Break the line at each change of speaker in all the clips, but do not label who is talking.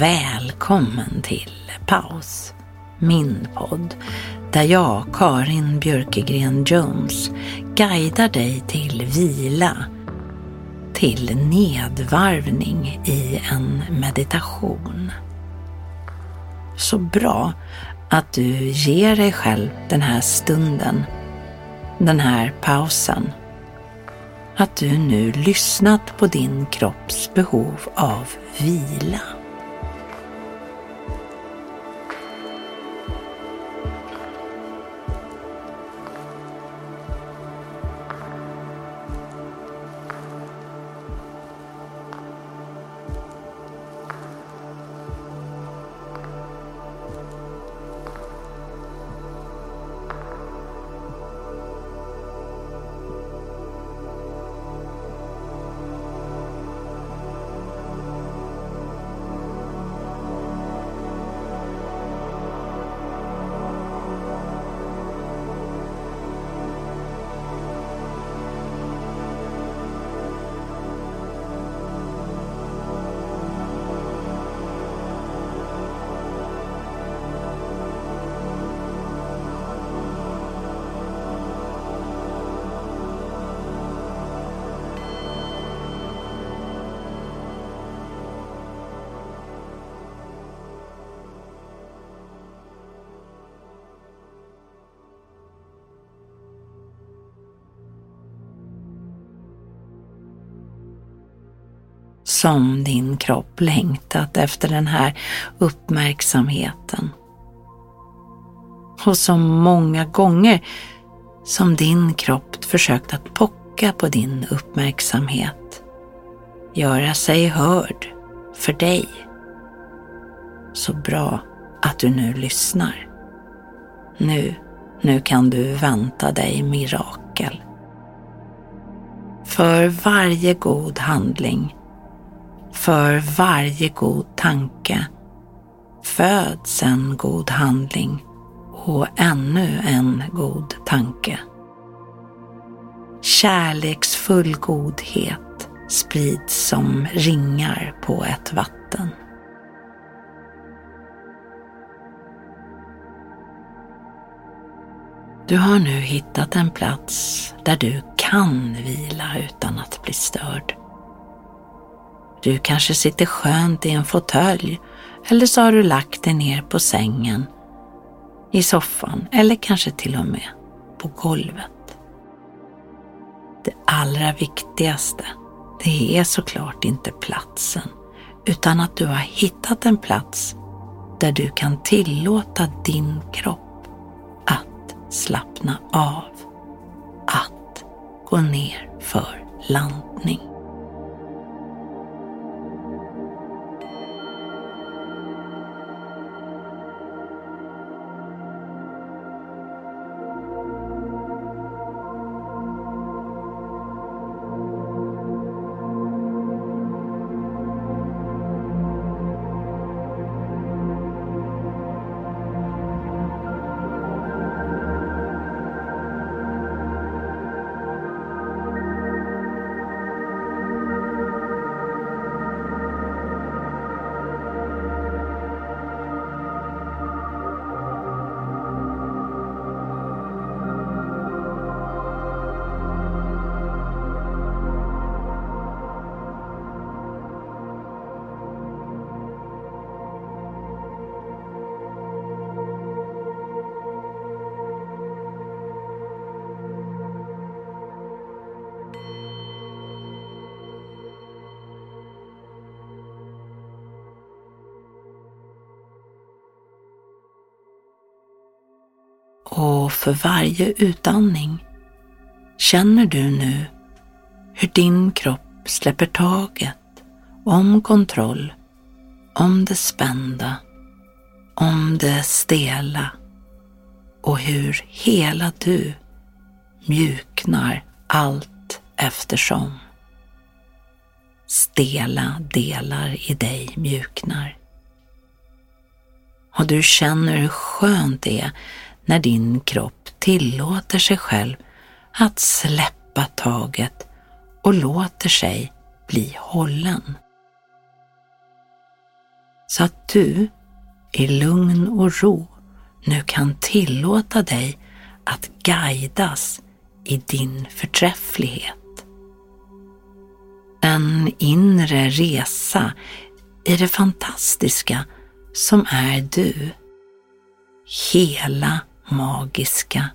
Välkommen till Paus, min podd där jag, Karin Björkegren Jones, guidar dig till vila, till nedvarvning i en meditation. Så bra att du ger dig själv den här stunden, den här pausen. Att du nu lyssnat på din kropps behov av vila. Som din kropp längtat efter den här uppmärksamheten. Och så många gånger som din kropp försökt att pocka på din uppmärksamhet, göra sig hörd för dig. Så bra att du nu lyssnar. Nu, nu kan du vänta dig mirakel. För varje god handling för varje god tanke föds en god handling och ännu en god tanke. Kärleksfull godhet sprids som ringar på ett vatten. Du har nu hittat en plats där du kan vila utan att bli störd. Du kanske sitter skönt i en fåtölj eller så har du lagt dig ner på sängen, i soffan eller kanske till och med på golvet. Det allra viktigaste, det är såklart inte platsen, utan att du har hittat en plats där du kan tillåta din kropp att slappna av, att gå ner för landning. Och för varje utandning känner du nu hur din kropp släpper taget om kontroll, om det spända, om det stela och hur hela du mjuknar allt eftersom. Stela delar i dig mjuknar. Och du känner hur skönt det är när din kropp tillåter sig själv att släppa taget och låter sig bli hållen. Så att du i lugn och ro nu kan tillåta dig att guidas i din förträfflighet. En inre resa i det fantastiska som är du. Hela magiska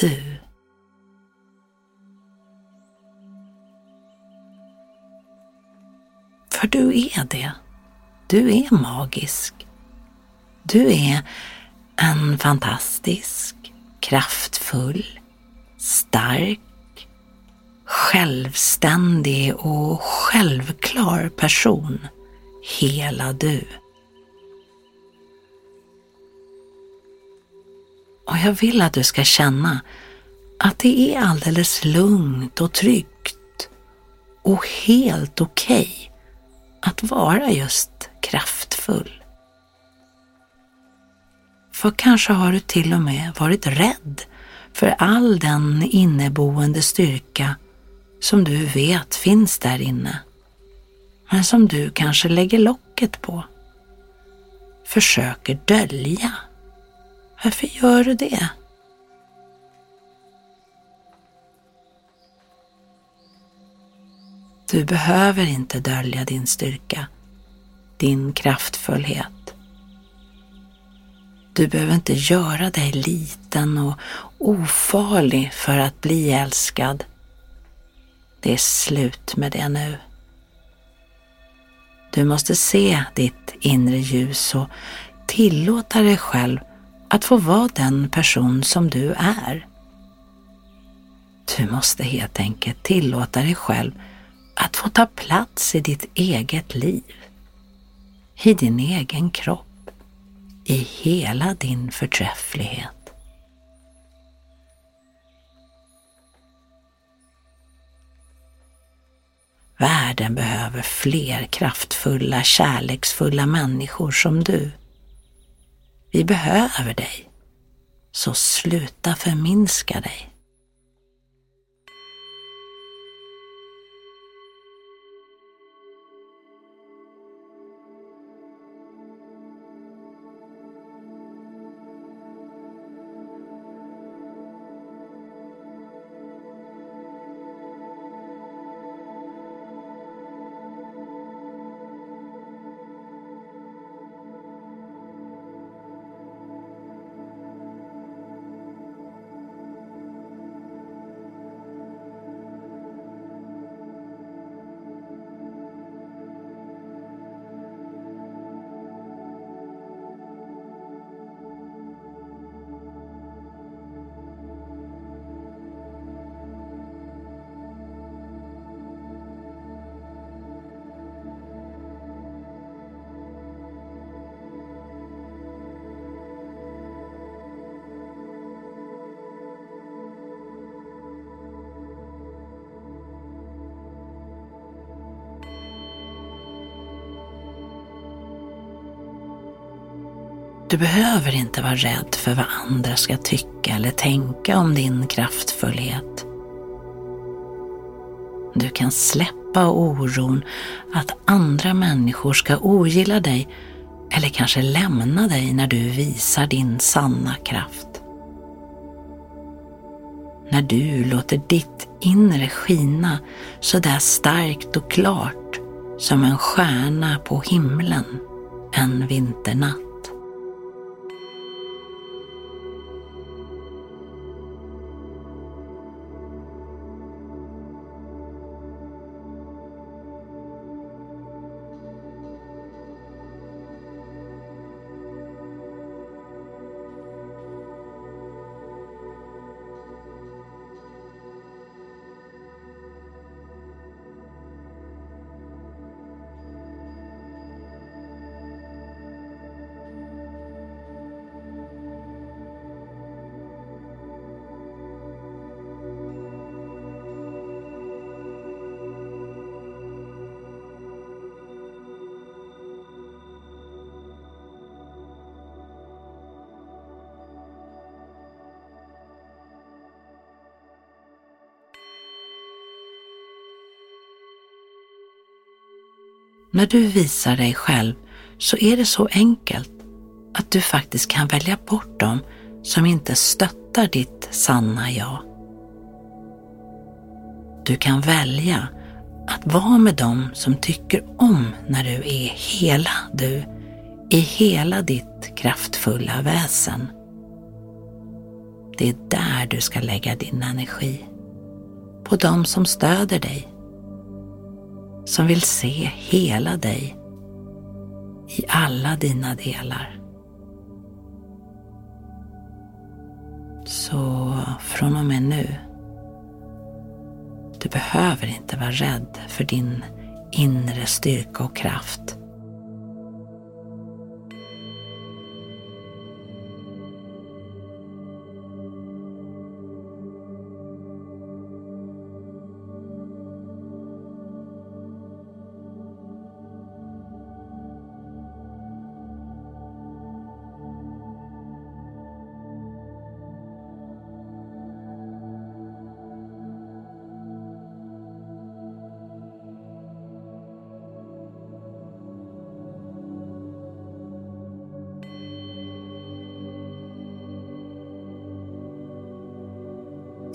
du. För du är det. Du är magisk. Du är en fantastisk, kraftfull, stark, självständig och självklar person. Hela du. Och jag vill att du ska känna att det är alldeles lugnt och tryggt och helt okej okay att vara just kraftfull. För kanske har du till och med varit rädd för all den inneboende styrka som du vet finns där inne, men som du kanske lägger locket på. Försöker dölja. Varför gör du det? Du behöver inte dölja din styrka, din kraftfullhet. Du behöver inte göra dig liten och ofarlig för att bli älskad. Det är slut med det nu. Du måste se ditt inre ljus och tillåta dig själv att få vara den person som du är. Du måste helt enkelt tillåta dig själv att få ta plats i ditt eget liv, i din egen kropp, i hela din förträfflighet. Världen behöver fler kraftfulla, kärleksfulla människor som du. Vi behöver dig, så sluta förminska dig. Du behöver inte vara rädd för vad andra ska tycka eller tänka om din kraftfullhet. Du kan släppa oron att andra människor ska ogilla dig eller kanske lämna dig när du visar din sanna kraft. När du låter ditt inre skina så där starkt och klart som en stjärna på himlen en vinternatt. När du visar dig själv så är det så enkelt att du faktiskt kan välja bort dem som inte stöttar ditt sanna jag. Du kan välja att vara med dem som tycker om när du är hela du, i hela ditt kraftfulla väsen. Det är där du ska lägga din energi. På dem som stöder dig. Som vill se hela dig i alla dina delar. Så från och med nu, du behöver inte vara rädd för din inre styrka och kraft.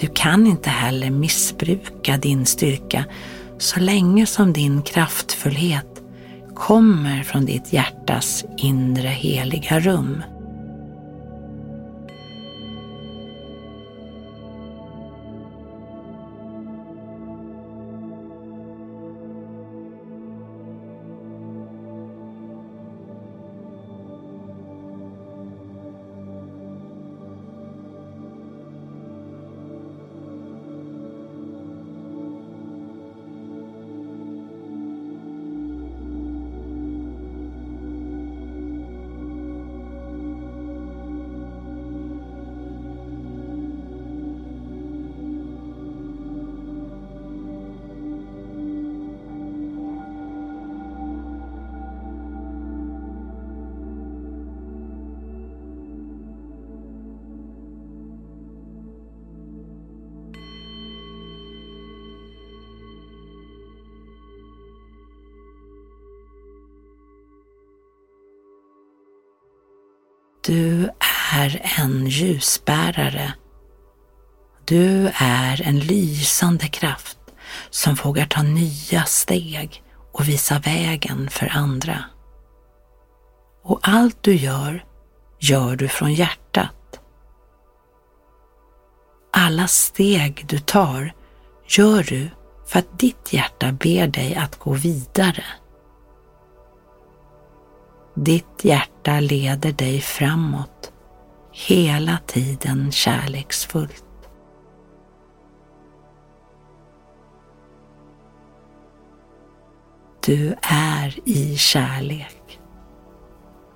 Du kan inte heller missbruka din styrka så länge som din kraftfullhet kommer från ditt hjärtas inre heliga rum. Du är en ljusbärare. Du är en lysande kraft som vågar ta nya steg och visa vägen för andra. Och allt du gör, gör du från hjärtat. Alla steg du tar gör du för att ditt hjärta ber dig att gå vidare. Ditt hjärta leder dig framåt, hela tiden kärleksfullt. Du är i kärlek.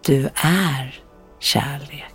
Du är kärlek.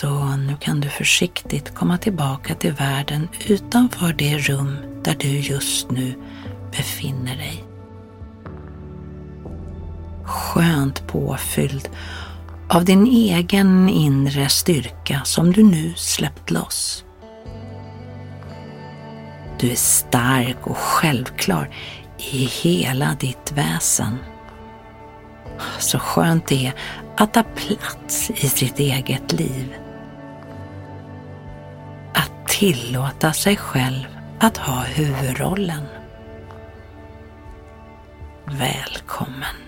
Så nu kan du försiktigt komma tillbaka till världen utanför det rum där du just nu befinner dig. Skönt påfylld av din egen inre styrka som du nu släppt loss. Du är stark och självklar i hela ditt väsen. Så skönt det är att ta plats i sitt eget liv. Tillåta sig själv att ha huvudrollen. Välkommen